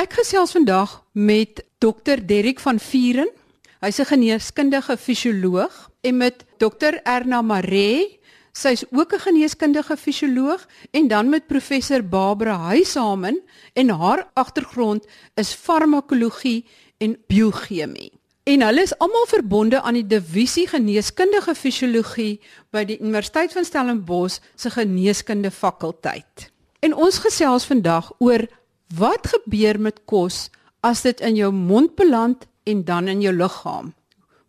Ek gesels vandag met Dr. Derrick van Vieren. Hy's 'n geneeskundige fisioloog en met Dr. Erna Maree. Sy's ook 'n geneeskundige fisioloog en dan met professor Barbara Huishamen en haar agtergrond is farmakologie en biochemie. En hulle is almal verbonde aan die divisie geneeskundige fisiologie by die Universiteit van Stellenbosch se geneeskunde fakulteit. En ons gesels vandag oor wat gebeur met kos as dit in jou mond beland en dan in jou liggaam.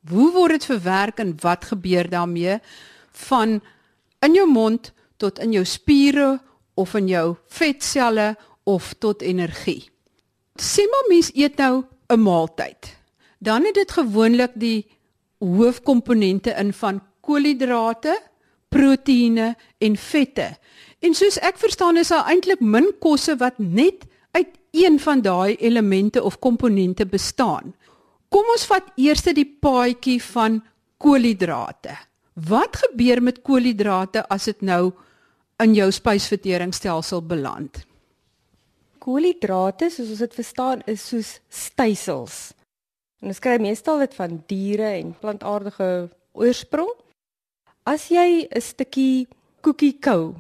Hoe word dit verwerk en wat gebeur daarmee van in jou mond tot in jou spiere of in jou vetselle of tot energie. Sê maar mens eet nou 'n maaltyd. Dan het dit gewoonlik die hoofkomponente in van koolhidrate, proteïene en vette. En soos ek verstaan is daar eintlik min kosse wat net een van daai elemente of komponente bestaan. Kom ons vat eers die paadjie van koolhidrate. Wat gebeur met koolhidrate as dit nou in jou spysverteringsstelsel beland? Koolhidrate, soos ons dit verstaan, is soos stysels. En ons kry meestal dit van diere en plantaardige oorsprong. As jy 'n stukkie koekie kou,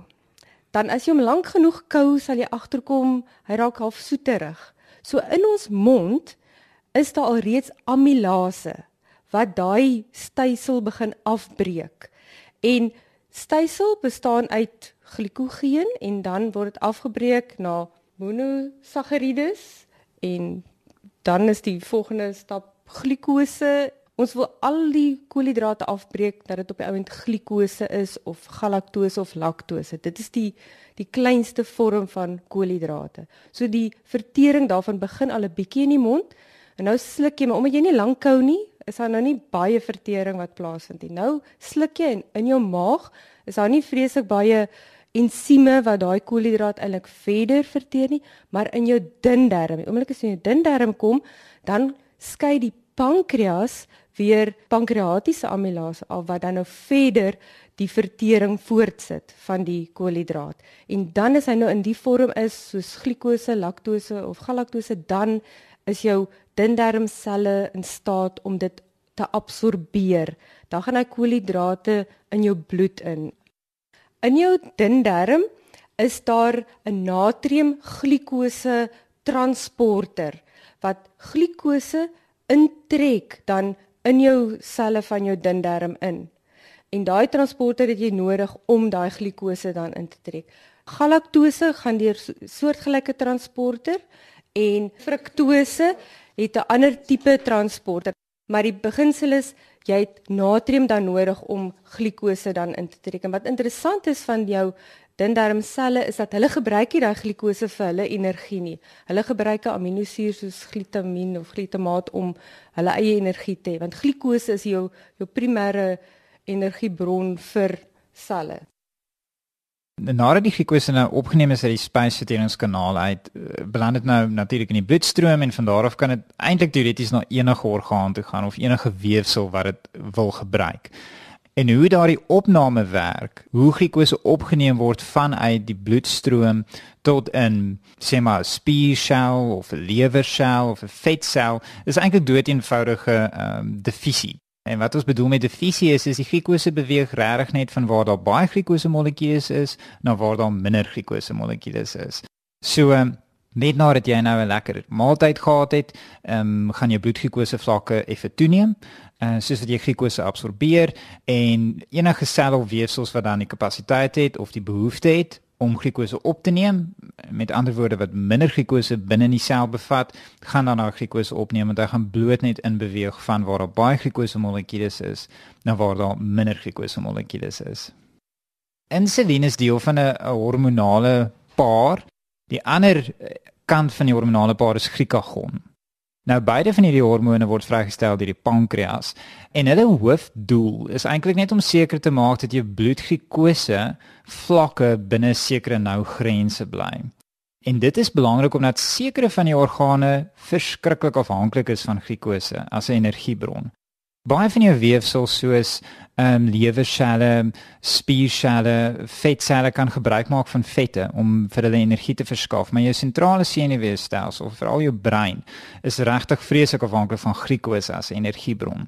dan as jy hom lank genoeg kou, sal jy agterkom hy raak half soeterig. So in ons mond is daar alreeds amilase wat daai stysel begin afbreek. En stysel bestaan uit glikogeen en dan word dit afgebreek na monosakarides en dan is die volgende stap glikose. Ons wil al die koolhidrate afbreek dat dit op die ount glikose is of galaktose of laktose. Dit is die die kleinste vorm van koolhidrate. So die vertering daarvan begin al 'n bietjie in die mond En nou sluk jy, maar omdat jy nie lank hou nie, is daar nou nie baie vertering wat plaasvind nie. Nou sluk jy en in jou maag is daar nie vreeslik baie ensieme wat daai koolhidraat eintlik verder verteer nie, maar in jou dun darm. Die oomblik as jy in jou dun darm kom, dan skei die pankreas weer pankreatiese amilase af wat dan nou verder die vertering voortsit van die koolhidraat. En dan is hy nou in die vorm is soos glikose, laktose of galaktose, dan is jou dun darmselle in staat om dit te absorbeer. Dan gaan hy koolhidrate in jou bloed in. In jou dun darm is daar 'n natriumglikose transporter wat glikose intrek dan in jou selle van jou dun darm in. En daai transporter het jy nodig om daai glikose dan in te trek. Galaktose gaan deur soortgelyke transporter en fruktose het 'n ander tipe transporter, maar die beginsel is jy het natrium dan nodig om glikose dan in te trek. En wat interessant is van jou dindarmselle is dat hulle gebruik nie daai glikose vir hulle energie nie. Hulle gebruik 'n aminosuur soos glutamin of glutamaat om hulle eie energie te hê, want glikose is jou jou primêre energiebron vir selle nadat die glikose nou opgeneem is uit die spysverteringskanaal uit, eh, beland dit nou natuurlik in die bloedstroom en van daar af kan dit eintlik teoreties na enige orgaan toe gaan of enige weefsel wat dit wil gebruik. En hoe daardie opname werk, hoe glikose opgeneem word vanuit die bloedstroom tot in sê maar spiersel of 'n lewersel of 'n vetsel, is eintlik dood eenvoudige ehm um, divisie. En wat ons bedoel met divisie is is die glikose beweeg regtig net van waar daar baie glikose molekules is na waar daar minder glikose molekules is. So um, net nadat jy nou 'n lekker maaltyd gehad het, ehm um, gaan jou bloedglikose vlakke effe toeneem. En uh, soos wat jy glikose absorbeer en enige sel of weefsels wat dan die kapasiteit het of die behoefte het om glikose op te neem, met ander woorde wat minder glikose binne in die sel bevat, gaan dan nou glikose opneem en dit gaan bloot net in beweeg van waar daar baie glikose molekules is na waar daar minder glikose molekules is. Insulien is deel van 'n hormonale paar. Die ander eh, kant van die hormonale paar is glikagon. Nou beide van hierdie hormone word vrygestel deur die pankreas en hulle hoofdoel is eintlik net om seker te maak dat jou bloedglikose vlakke binne sekere nou grense bly. En dit is belangrik omdat sekere van die organe verskriklik afhanklik is van glikose as 'n energiebron. Baie van jou weefsels soos ehm um, lewerselle, spierselle, vetselle kan gebruik maak van vette om vir hulle energie te verskaf, maar jou sentrale senuweestelsel, veral jou brein, is regtig vreeslik afhanklik van glikose as energiebron.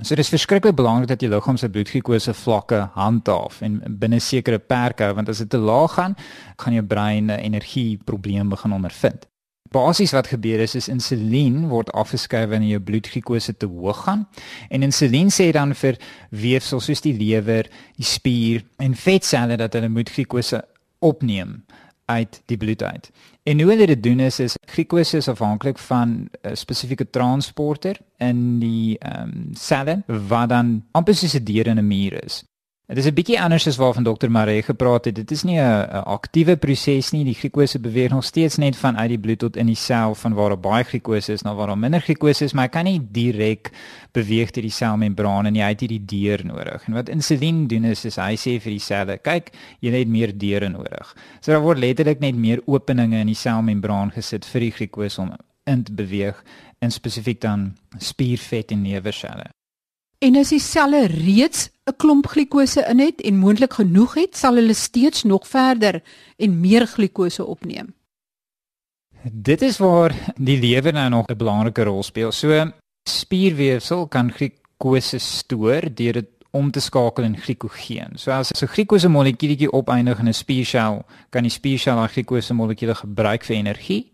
So dit is verskriklik belangrik dat jy liggaam se bloedglikose vlakke handhaaf en binne sekere perke want as dit te laag gaan, gaan jou brein 'n energieprobleem begin ondervind. Basies wat gebeur is is insulien word afgeskei wanneer jou bloedglikose te hoog gaan en insulien sê dan vir weefsels soos die lewer, die spier en vetselle dat hulle moet glikose opneem uit die bloed uit. En hoe hulle dit doen is is glikose is afhanklik van 'n spesifieke transporter in die ehm um, selle wat dan amper soos 'n dier in 'n muur is. Dit is 'n bietjie anders as waarvan dokter Maree gepraat het. Dit is nie 'n aktiewe proses nie. Die glikose beweeg nog steeds net van uit die bloed tot in die sel van waar daar baie glikose is na waar daar minder glikose is, maar hy kan nie direk beweeg deur die selmembraan en jy het hierdie deur nodig. En wat insulien doen is, is hy sê vir die selle, kyk, jy het meer deure nodig. So daar word letterlik net meer openinge in die selmembraan gesit vir die glikose om in te beweeg en spesifiek dan spiervet en neverselle. En as die selle reeds 'n klomp glikose in het en moontlik genoeg het, sal hulle steeds nog verder en meer glikose opneem. Dit is waar die lewer nou nog 'n belangrike rol speel. So spierweefsel kan glikose stoor deur dit om te skakel in glikogeen. So as 'n glikose molekuulietjie opeindig in 'n spiersel, kan die spiersel daai glikose molekuule gebruik vir energie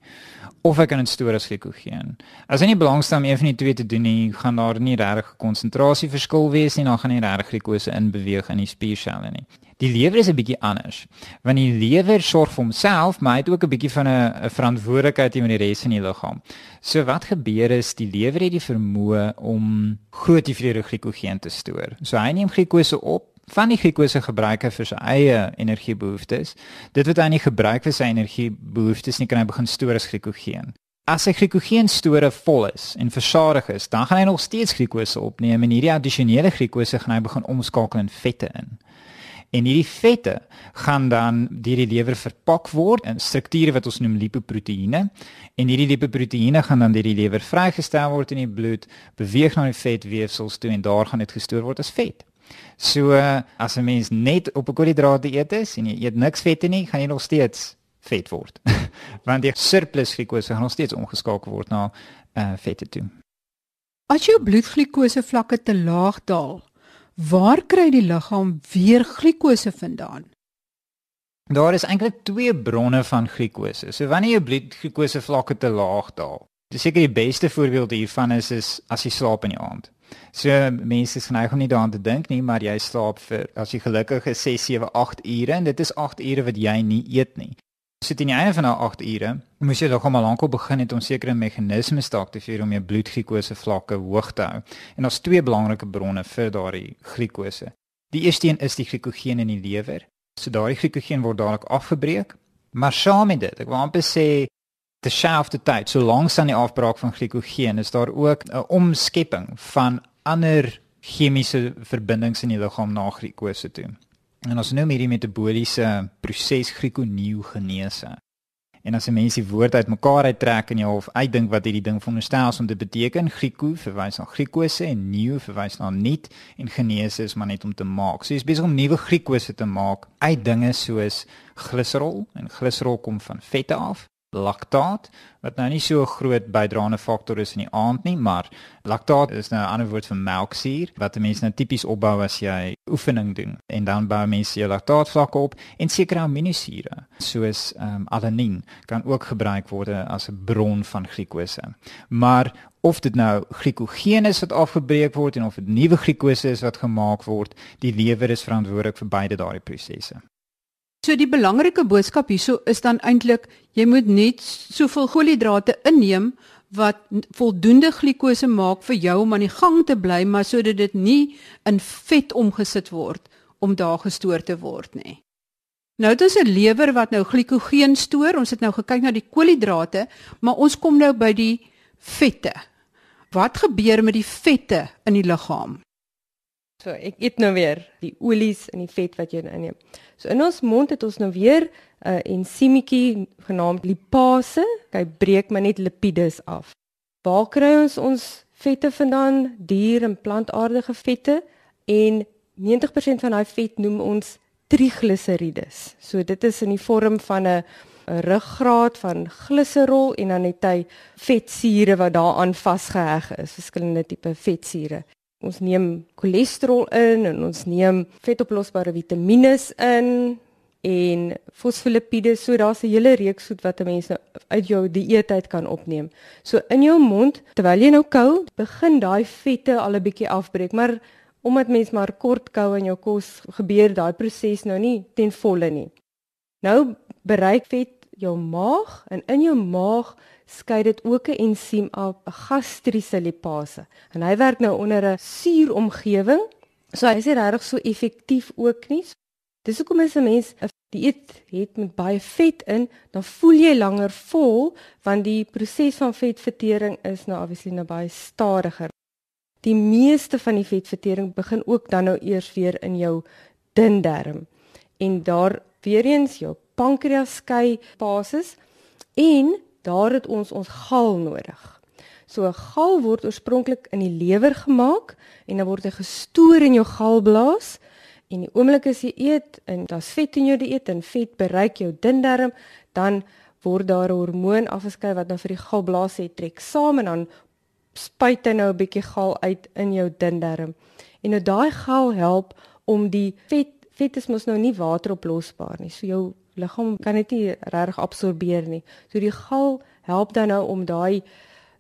of ek kan dit stoor as glikogeen. As jy nie belangstel om een van die twee te doen nie, gaan daar nie regtig 'n konsentrasieverskil wees nie, dan gaan nie regtig glikose in beweeg in die spierselle nie. Die lewer is 'n bietjie anders. Want die lewer sorg vir homself, maar hy het ook 'n bietjie van 'n verantwoordelikheid teenoor die res van die liggaam. So wat gebeur is die lewer het die vermoë om groot hoeveelhede glikogeen te stoor. So hy neem glikose op van die glikose gebruiker vir sy eie energiebehoeftes. Dit wat hy nie gebruik vir sy energiebehoeftes nie, kan hy begin stoor as glikogeen. As sy glikogeenstore vol is en versadig is, dan gaan hy nog steeds glikose opneem en hierdie addisionele glikose gaan hy begin omskakel in vette in. En hierdie vette gaan dan deur die lewer verpak word in strukture wat ons noem lipoproteïene en hierdie lipoproteïene gaan dan deur die lewer vrygestel word in die bloed, beweeg na die vetweefsels toe en daar gaan dit gestoor word as vet. So as 'n mens net op 'n koolhidrate eet is en jy eet niks vette nie, gaan jy nog steeds vet word. Want die surplus glikose gaan nog steeds omgeskakel word na uh, vette toe. As jou bloedglikose vlakke te laag daal, waar kry die liggaam weer glikose vandaan? Daar is eintlik twee bronne van glikose. So wanneer jou bloedglikose vlakke te laag daal, dis seker die beste voorbeeld hiervan is is as jy slaap in die aand. So mense is geneig om nie daaraan te dink nie, maar jy slaap vir as jy gelukkig is 6, 7, 8 ure en dit is 8 ure wat jy nie eet nie. Sit in die einde van daai 8 ure, moet jy dan kom al lankal begin het om sekere meganismes te aktiveer om jou bloedglikose vlakke hoog te hou. En daar's twee belangrike bronne vir daardie glikose. Die eerste een is die glikogeen in die lewer. So daardie glikogeen word dadelik afgebreek. Maar saam met dit, ek wil amper sê te selfde tyd, so langs aan die afbraak van glikogeen, is daar ook 'n omskepping van ander chemiese verbindings in die liggaam na glikose toe. En ons noem hierdie metabooliese proses glikoneogenese. En as 'n mens die woord uitmekaar uittrek en jy hof uitdink wat hierdie ding veronderstel om te beteken, gliko verwys na glikose en neo verwys na nuut en genese is maar net om te maak. So jy is besig om nuwe glikose te maak uit dinge soos gliserol en gliserol kom van vette af laktaat wat nou nie so 'n groot bydraende faktor is in die aand nie, maar laktaat is nou 'n ander woord vir melksuur wat mense nou tipies opbou as jy oefening doen en dan bou mense jou laktaatvlakke op en sekere aminosure soos ehm um, alanine kan ook gebruik word as 'n bron van glikose. Maar of dit nou glikogeen is wat afgebreek word en of dit nuwe glikose is wat gemaak word, die lewer is verantwoordelik vir beide daardie prosesse. So die belangrike boodskap hierso is dan eintlik jy moet net soveel koolhidrate inneem wat voldoende glikose maak vir jou om aan die gang te bly maar sodat dit nie in vet omgesit word om daar gestoor te word nie. Nou dit is 'n lewer wat nou glikogeen stoor. Ons het nou gekyk na die koolhidrate, maar ons kom nou by die vette. Wat gebeur met die vette in die liggaam? So ek eet nou weer die olies en die vet wat jy inneem. So in ons mond het ons nou weer 'n uh, ensiemetjie genaamd lipase. Hy breek maar net lipides af. Waar kry ons ons vette vandaan, dier en plantaardige vette en 90% van daai vet noem ons trigliserides. So dit is in die vorm van 'n ruggraat van gliserol en dan het hy vetsure wat daaraan vasgeheg is, verskillende tipe vetsure. Ons neem cholesterol in en ons neem vetoplosbare vitamiene in en fosfolipiede, so daar's 'n hele reeks goed wat 'n mens nou uit jou dieet uit kan opneem. So in jou mond, terwyl jy nou kou, begin daai vette al 'n bietjie afbreek, maar omdat mens maar kort kou in jou kos, gebeur daai proses nou nie ten volle nie. Nou bereik vet jou maag en in jou maag skei dit ook 'n ensiem af, 'n gastriese lipase. En hy werk nou onder 'n suur omgewing. So hy is nie regtig so effektief ook nie. Dis hoekom as 'n mens 'n dieet het met baie vet in, dan voel jy langer vol want die proses van vetvertering is nou obviously nou baie stadiger. Die meeste van die vetvertering begin ook dan nou eers weer in jou dun darm. En daar weer eens jou pankreas skei basis en daar het ons ons gal nodig. So gal word oorspronklik in die lewer gemaak en dan word hy gestoor in jou galblaas en die oomblik as jy eet en daar's vet in jou dieet en vet bereik jou dun darm, dan word daar 'n hormoon afgeskei wat nou vir die galblaas sê trek saam en dan spuit hy nou 'n bietjie gal uit in jou dun darm. En nou daai gal help om die vet vet is mos nou nie wateroplosbaar nie. So jou liggaam kan dit nie reg absorbeer nie. So die gal help dan nou om daai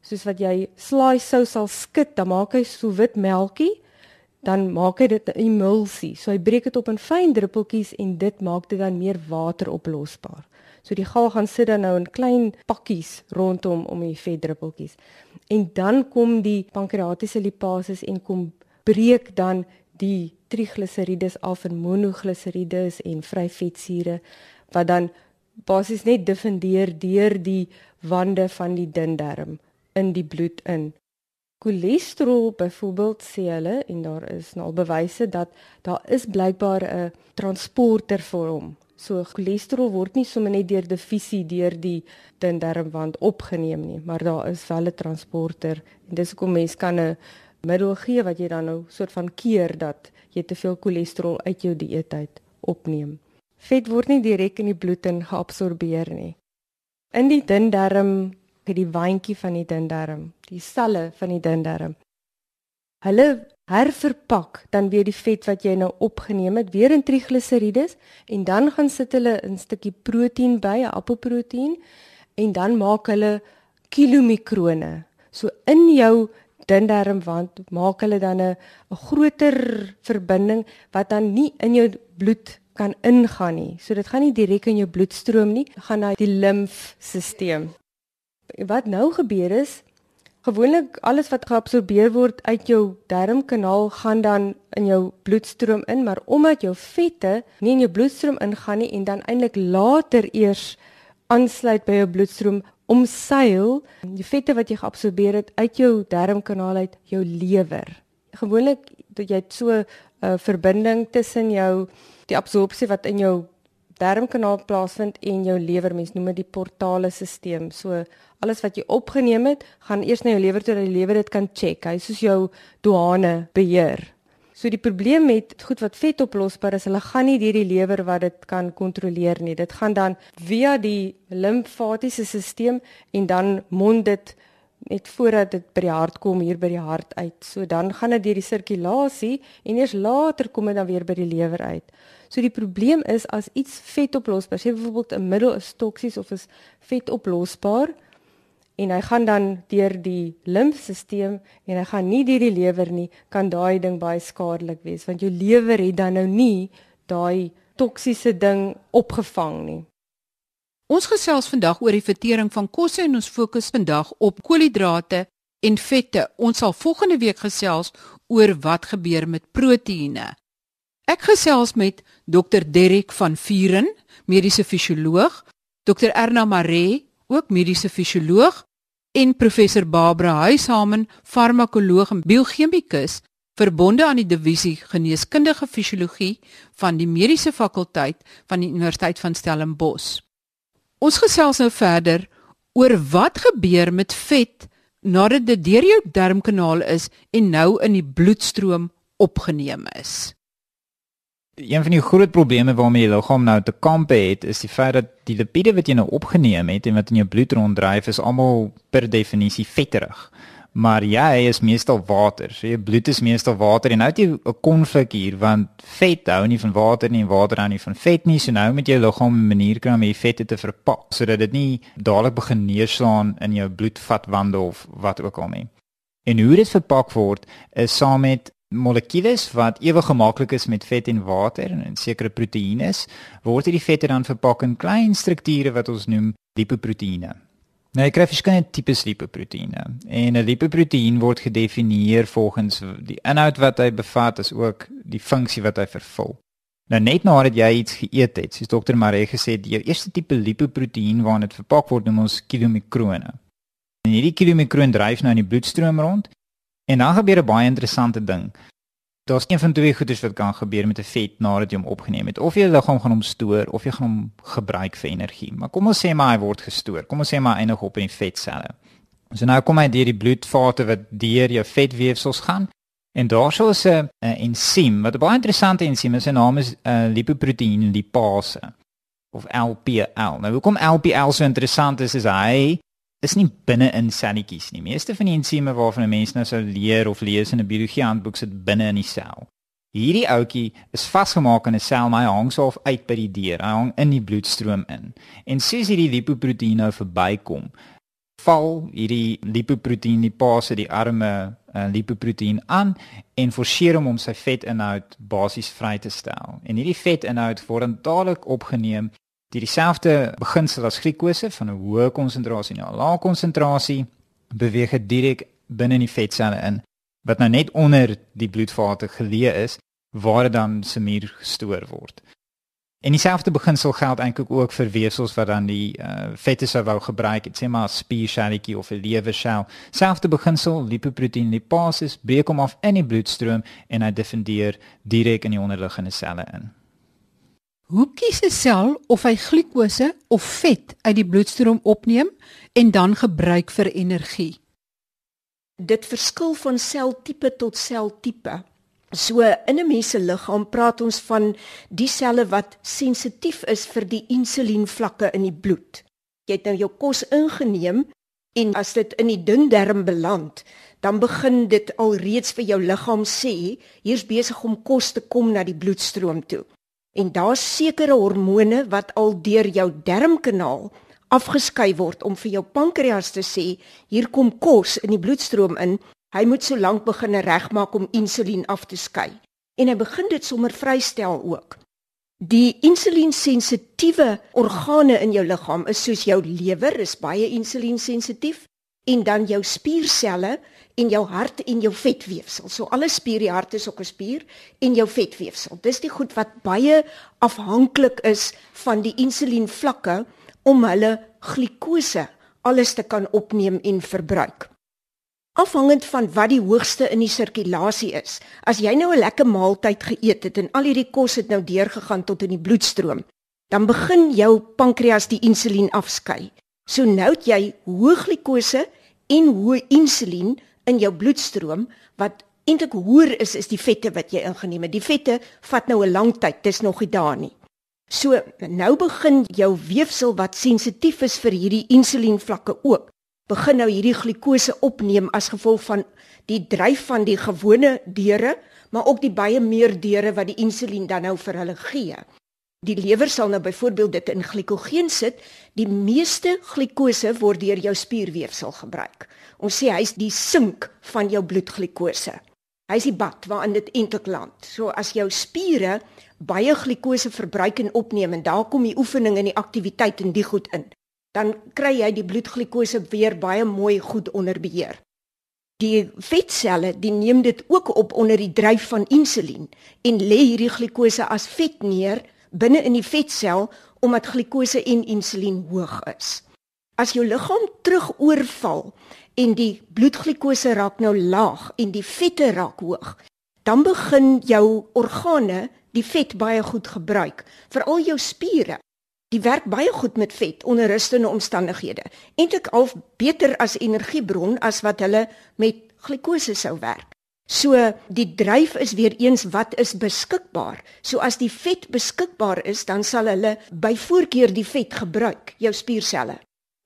soos wat jy slaai sou sal skit, dan maak hy so wit melkie, dan maak hy dit 'n emulsie. So hy breek dit op in fyn druppeltjies en dit maak dit dan meer wateroplosbaar. So die gal gaan sit dan nou in klein pakkies rondom om die vetdruppeltjies. En dan kom die pankreatiese lipases en kom breek dan die trigliserides af in monogliserides en vryvetsure wat dan basies net diffundeer deur die wande van die dun darm in die bloed in. Cholesterol byvoorbeeld sê hulle en daar is nou al bewyse dat daar is blykbaar 'n transporter vir hom. So cholesterol word nie sommer net deur diffusie deur die dun darmwand opgeneem nie, maar daar is wel 'n transporter en dis hoekom mens kan 'n middel gee wat jy dan nou soort van keer dat jy te veel cholesterol uit jou dieet uit opneem. Vet word nie direk in die bloed in geabsorbeer nie. In die dun darm, by die wyntjie van die dun darm, die selle van die dun darm. Hulle herverpak dan weer die vet wat jy nou opgeneem het weer in trigliserides en dan gaan sit hulle 'n stukkie proteïen by, 'n appelproteïen en dan maak hulle kilomikrone. So in jou dun darmwand maak hulle dan 'n 'n groter verbinding wat dan nie in jou bloed kan ingaan nie. So dit gaan nie direk in jou bloedstroom nie, gaan na die limfstelsel. Wat nou gebeur is gewoonlik alles wat geabsorbeer word uit jou darmkanaal gaan dan in jou bloedstroom in, maar omdat jou vette nie in jou bloedstroom ingaan nie en dan eintlik later eers aansluit by jou bloedstroom omseil die vette wat jy geabsorbeer het uit jou darmkanaal uit jou lewer. Gewoonlik dat jy so 'n uh, verbinding tussen jou die absorpsie wat in jou darmkanaal plaasvind en jou lewer mens noem dit die portale stelsel. So alles wat jy opgeneem het, gaan eers na jou lewer toe dat die lewer dit kan check. Hy soos jou douane beheer. So die probleem met goed wat vetoplosbaar is, hulle gaan nie deur die lewer wat dit kan kontroleer nie. Dit gaan dan via die limfatiese stelsel en dan mond dit net voordat dit by die hart kom hier by die hart uit. So dan gaan dit deur die sirkulasie en eers later kom dit dan weer by die lewer uit. So die probleem is as iets vetoplosbaar, sê byvoorbeeld 'n middel is toksies of is vetoplosbaar en hy gaan dan deur die limfstelsel en hy gaan nie deur die lewer nie, kan daai ding baie skadelik wees want jou lewer het dan nou nie daai toksiese ding opgevang nie. Ons gesels vandag oor die vertering van kosse en ons fokus vandag op koolhidrate en vette. Ons sal volgende week gesels oor wat gebeur met proteïene. Ek gesels met Dr Derrick van Vuren, mediese fisioloog, Dr Erna Maree, ook mediese fisioloog en professor Barbara Huishamen, farmakoloog en biochemikus verbonde aan die divisie geneeskundige fisiologie van die mediese fakulteit van die Universiteit van Stellenbosch. Ons gesels nou verder oor wat gebeur met vet nadat dit deur jou darmkanaal is en nou in die bloedstroom opgeneem is. Een van die groot probleme waarmee jou liggaam nou te kampe het, is die feit dat die lipiede wat jy nou opgeneem het en wat in jou bloed ronddryf, is almal per definisie vetterig. Maar jy is meestal water. So jou bloed is meestal water en nou het jy 'n konflik hier want vet hou nie van water nie en water hou nie van vet nie. So nou moet jy liggaam 'n manier kry om die vette te verpak sodat dit nie dadelik begin neerslaan in jou bloedvatwande of wat ook al nie. En hoe dit verpak word is saam met molekules wat ewig gemaklik is met vet en water en sekere proteïene word hierdie vette dan verpak in klein strukture wat ons noem lipoproteïene. Nou jy kry verskeie tipes lipoproteïene en 'n lipoproteïen word gedefinieer volgens die inhoud wat hy bevat as ook die funksie wat hy vervul. Nou net nadat jy iets geëet het, soos dokter Maree gesê het, die eerste tipe lipoproteïen waarna dit verpak word noem ons kilomikrone. En hierdie kilomikroon dryf nou in die bloedstroom rond En dan gebeur 'n baie interessante ding. Daar's een van twee goeders wat kan gebeur met 'n vet nadat jy hom opgeneem het. Of jy liggaam gaan hom stoor of jy gaan hom gebruik vir energie. Maar kom ons sê maar hy word gestoor. Kom ons sê maar eindig op in die vetselle. So nou kom hy deur die bloedvate wat deur jou vetweefsels gaan. En daarso is 'n ensiem wat 'n baie interessante ensiem is. Sy naam is uh, lipoproteïen lipase of LPL. Nou hoekom LPL so interessant is is hy is nie binne in selletjies nie. Meeste van die ensieme waarvan 'n mens nou sou leer of lees in 'n biologie handboek sit binne in die sel. Hierdie ouetjie is vasgemaak in 'n sel, maar hy hang so of uit by die deur. Hy hang in die bloedstroom in. En soos hierdie lipoproteïen nou verbykom, val hierdie lipoproteïen die paase die arme uh, lipoproteïen aan en forceer hom om sy vetinhoud basies vry te stel. En hierdie vetinhoud word dadelik opgeneem die dieselfde beginsel as glikose van 'n hoë konsentrasie na 'n lae konsentrasie beweeg dit direk binne in die vetselle in wat nou net onder die bloedvate geleë is waar dit dan semier gestoor word. En dieselfde beginsel geld eintlik ook vir weefsels wat dan die uh, vette sou wou gebruik, dit sê maar spierselletjie of 'n lewersel. Selfde beginsel, lipoproteïen lipase breek hom af in die bloedstroom en hy diffundeer direk in die onderliggende selle in. Hoe kies 'n sel of hy glikose of vet uit die bloedstroom opneem en dan gebruik vir energie? Dit verskil van seltipe tot seltipe. So in 'n mens se liggaam praat ons van die selle wat sensitief is vir die insulienvlakke in die bloed. Jy het nou jou kos ingeneem en as dit in die dun darm beland, dan begin dit alreeds vir jou liggaam sê, hier's besig om kos te kom na die bloedstroom toe en daar's sekere hormone wat al deur jou darmkanaal afgeskei word om vir jou pankreas te sê hier kom kos in die bloedstroom in. Hy moet so lank begin regmaak om insulien af te skei. En hy begin dit sommer vrystel ook. Die insuliensensitiewe organe in jou liggaam is soos jou lewer is baie insuliensensitief en dan jou spierselle en jou hart en jou vetweefsel. So alle spier, die hart is ook 'n spier en jou vetweefsel. Dis die goed wat baie afhanklik is van die insulienvlakke om hulle glikose alles te kan opneem en verbruik. Afhangend van wat die hoogste in die sirkulasie is. As jy nou 'n lekker maaltyd geëet het en al hierdie kos het nou deurgegaan tot in die bloedstroom, dan begin jou pankreas die insulien afskei. So nou het jy hoë glikose en hoë insulien in jou bloedstroom wat eintlik hoër is is die vette wat jy ingeneem het. Die vette vat nou 'n lang tyd, dis nog nie daar nie. So nou begin jou weefsel wat sensitief is vir hierdie insulienvlakke ook, begin nou hierdie glikose opneem as gevolg van die dryf van die gewone deure, maar ook die baie meer deure wat die insulien dan nou vir hulle gee. Die lewer sal nou byvoorbeeld dit in glikogeen sit. Die meeste glikose word deur jou spierweefsel gebruik. Ons sê hy's die sink van jou bloedglikose. Hy's die bad waarin dit eintlik land. So as jou spiere baie glikose verbruik en opneem en daar kom die oefening en die aktiwiteit in die goed in, dan kry jy die bloedglikose weer baie mooi goed onder beheer. Die vetselle, die neem dit ook op onder die dryf van insulien en lê hierdie glikose as vet neer binne in die vetsel omdat glikose en insulien hoog is. As jou liggaam terugoorval en die bloedglikose raak nou laag en die vette raak hoog, dan begin jou organe die vet baie goed gebruik, veral jou spiere. Die werk baie goed met vet onder rustende omstandighede. Eintlik al beter as energiebron as wat hulle met glikose sou werk. So die dryf is weer eens wat is beskikbaar. So as die vet beskikbaar is, dan sal hulle by voorkeur die vet gebruik, jou spierselle.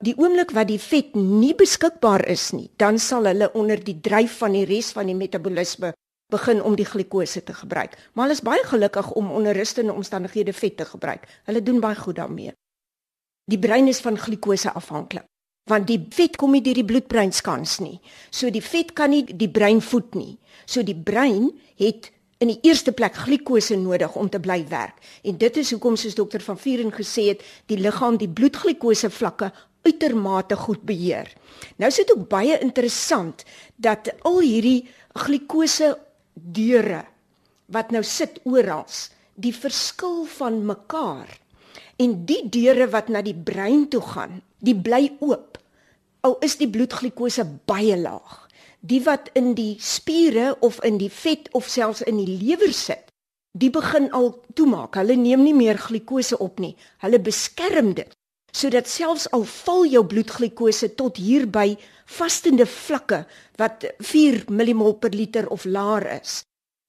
Die oomblik wat die vet nie beskikbaar is nie, dan sal hulle onder die dryf van die res van die metabolisme begin om die glikose te gebruik. Maar hulle is baie gelukkig om onder rustende omstandighede vet te gebruik. Hulle doen baie goed daarmee. Die brein is van glikose afhanklik want die vet kom nie deur die bloedbreinskans nie. So die vet kan nie die brein voed nie. So die brein het in die eerste plek glikose nodig om te bly werk. En dit is hoekom soos dokter van Vuren gesê het, die liggaam die bloedglikose vlakke uitermate goed beheer. Nou is dit ook baie interessant dat al hierdie glikose deure wat nou sit oral, die verskil van mekaar en die deure wat na die brein toe gaan, die bly oop. Al is die bloedglikose baie laag. Die wat in die spiere of in die vet of selfs in die lewer sit, die begin al toemaak. Hulle neem nie meer glikose op nie. Hulle beskerm dit sodat selfs al val jou bloedglikose tot hier by vastende vlakke wat 4 millimol per liter of laer is,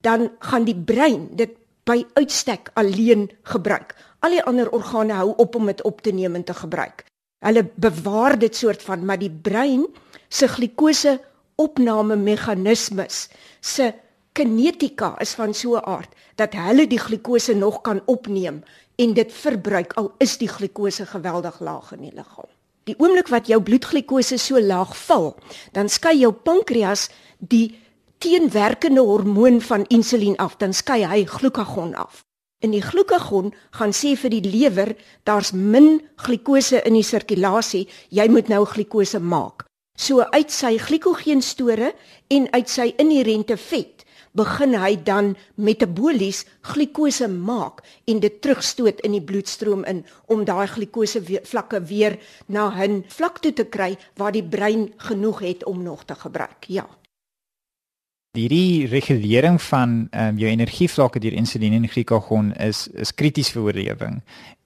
dan gaan die brein dit by uitstek alleen gebruik. Al die ander organe hou op om dit op te neem en te gebruik. Hulle bewaar dit soort van, maar die brein se glikose opname meganismes se kinetika is van so 'n aard dat hulle die glikose nog kan opneem en dit verbruik al is die glikose geweldig laag in die liggaam. Die oomblik wat jou bloedglikose so laag val, dan skei jou pankreas die teenwerkende hormoon van insulien af, dan skei hy glukagon af. En die glukagon gaan sê vir die lewer, daar's min glikose in die sirkulasie, jy moet nou glikose maak. So uit sy glikogeenstore en uit sy inherente vet begin hy dan metabolies glikose maak en dit terugstoot in die bloedstroom in om daai glikose vlakke weer na 'n vlak toe te kry waar die brein genoeg het om nog te gebruik. Ja. Die regulering van um, jou energievlakke deur insulien en glikagon is is krities vir oorlewing.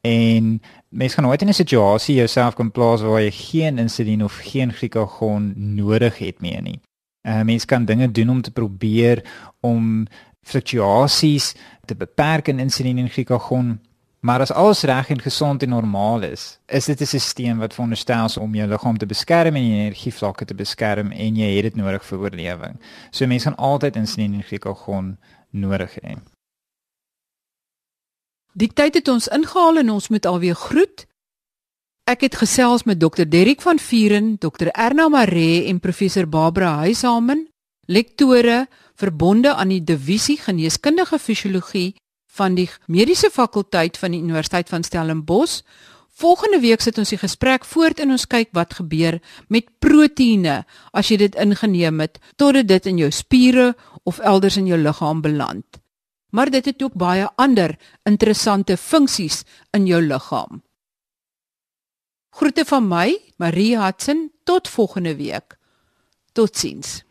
En mens gaan nooit in 'n situasie jouself kan plaas waar jy geen insulien of geen glikagon nodig het meer nie. Uh, mens kan dinge doen om te probeer om fluktuasies te beperk in insulien en glikagon. Maar as alles reg en gesond en normaal is, is dit 'n stelsel wat veronderstel is om jou liggaam te beskerm en jou energievlakke te beskerm en jy het dit nodig vir oorlewing. So mense gaan altyd insulien en glikagon nodig hê. Die tyd het ons ingehaal en ons moet alweer groet. Ek het gesels met Dr. Derrick van Vuren, Dr. Erna Maree en professor Barbara Huishamen, lektore verbonde aan die divisie geneeskundige fisiologie van die mediese fakulteit van die Universiteit van Stellenbosch. Volgende week sit ons die gesprek voort en ons kyk wat gebeur met proteïene as jy dit ingeneem het totdat dit in jou spiere of elders in jou liggaam beland. Maar dit het ook baie ander interessante funksies in jou liggaam. Groete van my, Marie Hudson, tot volgende week. Totsiens.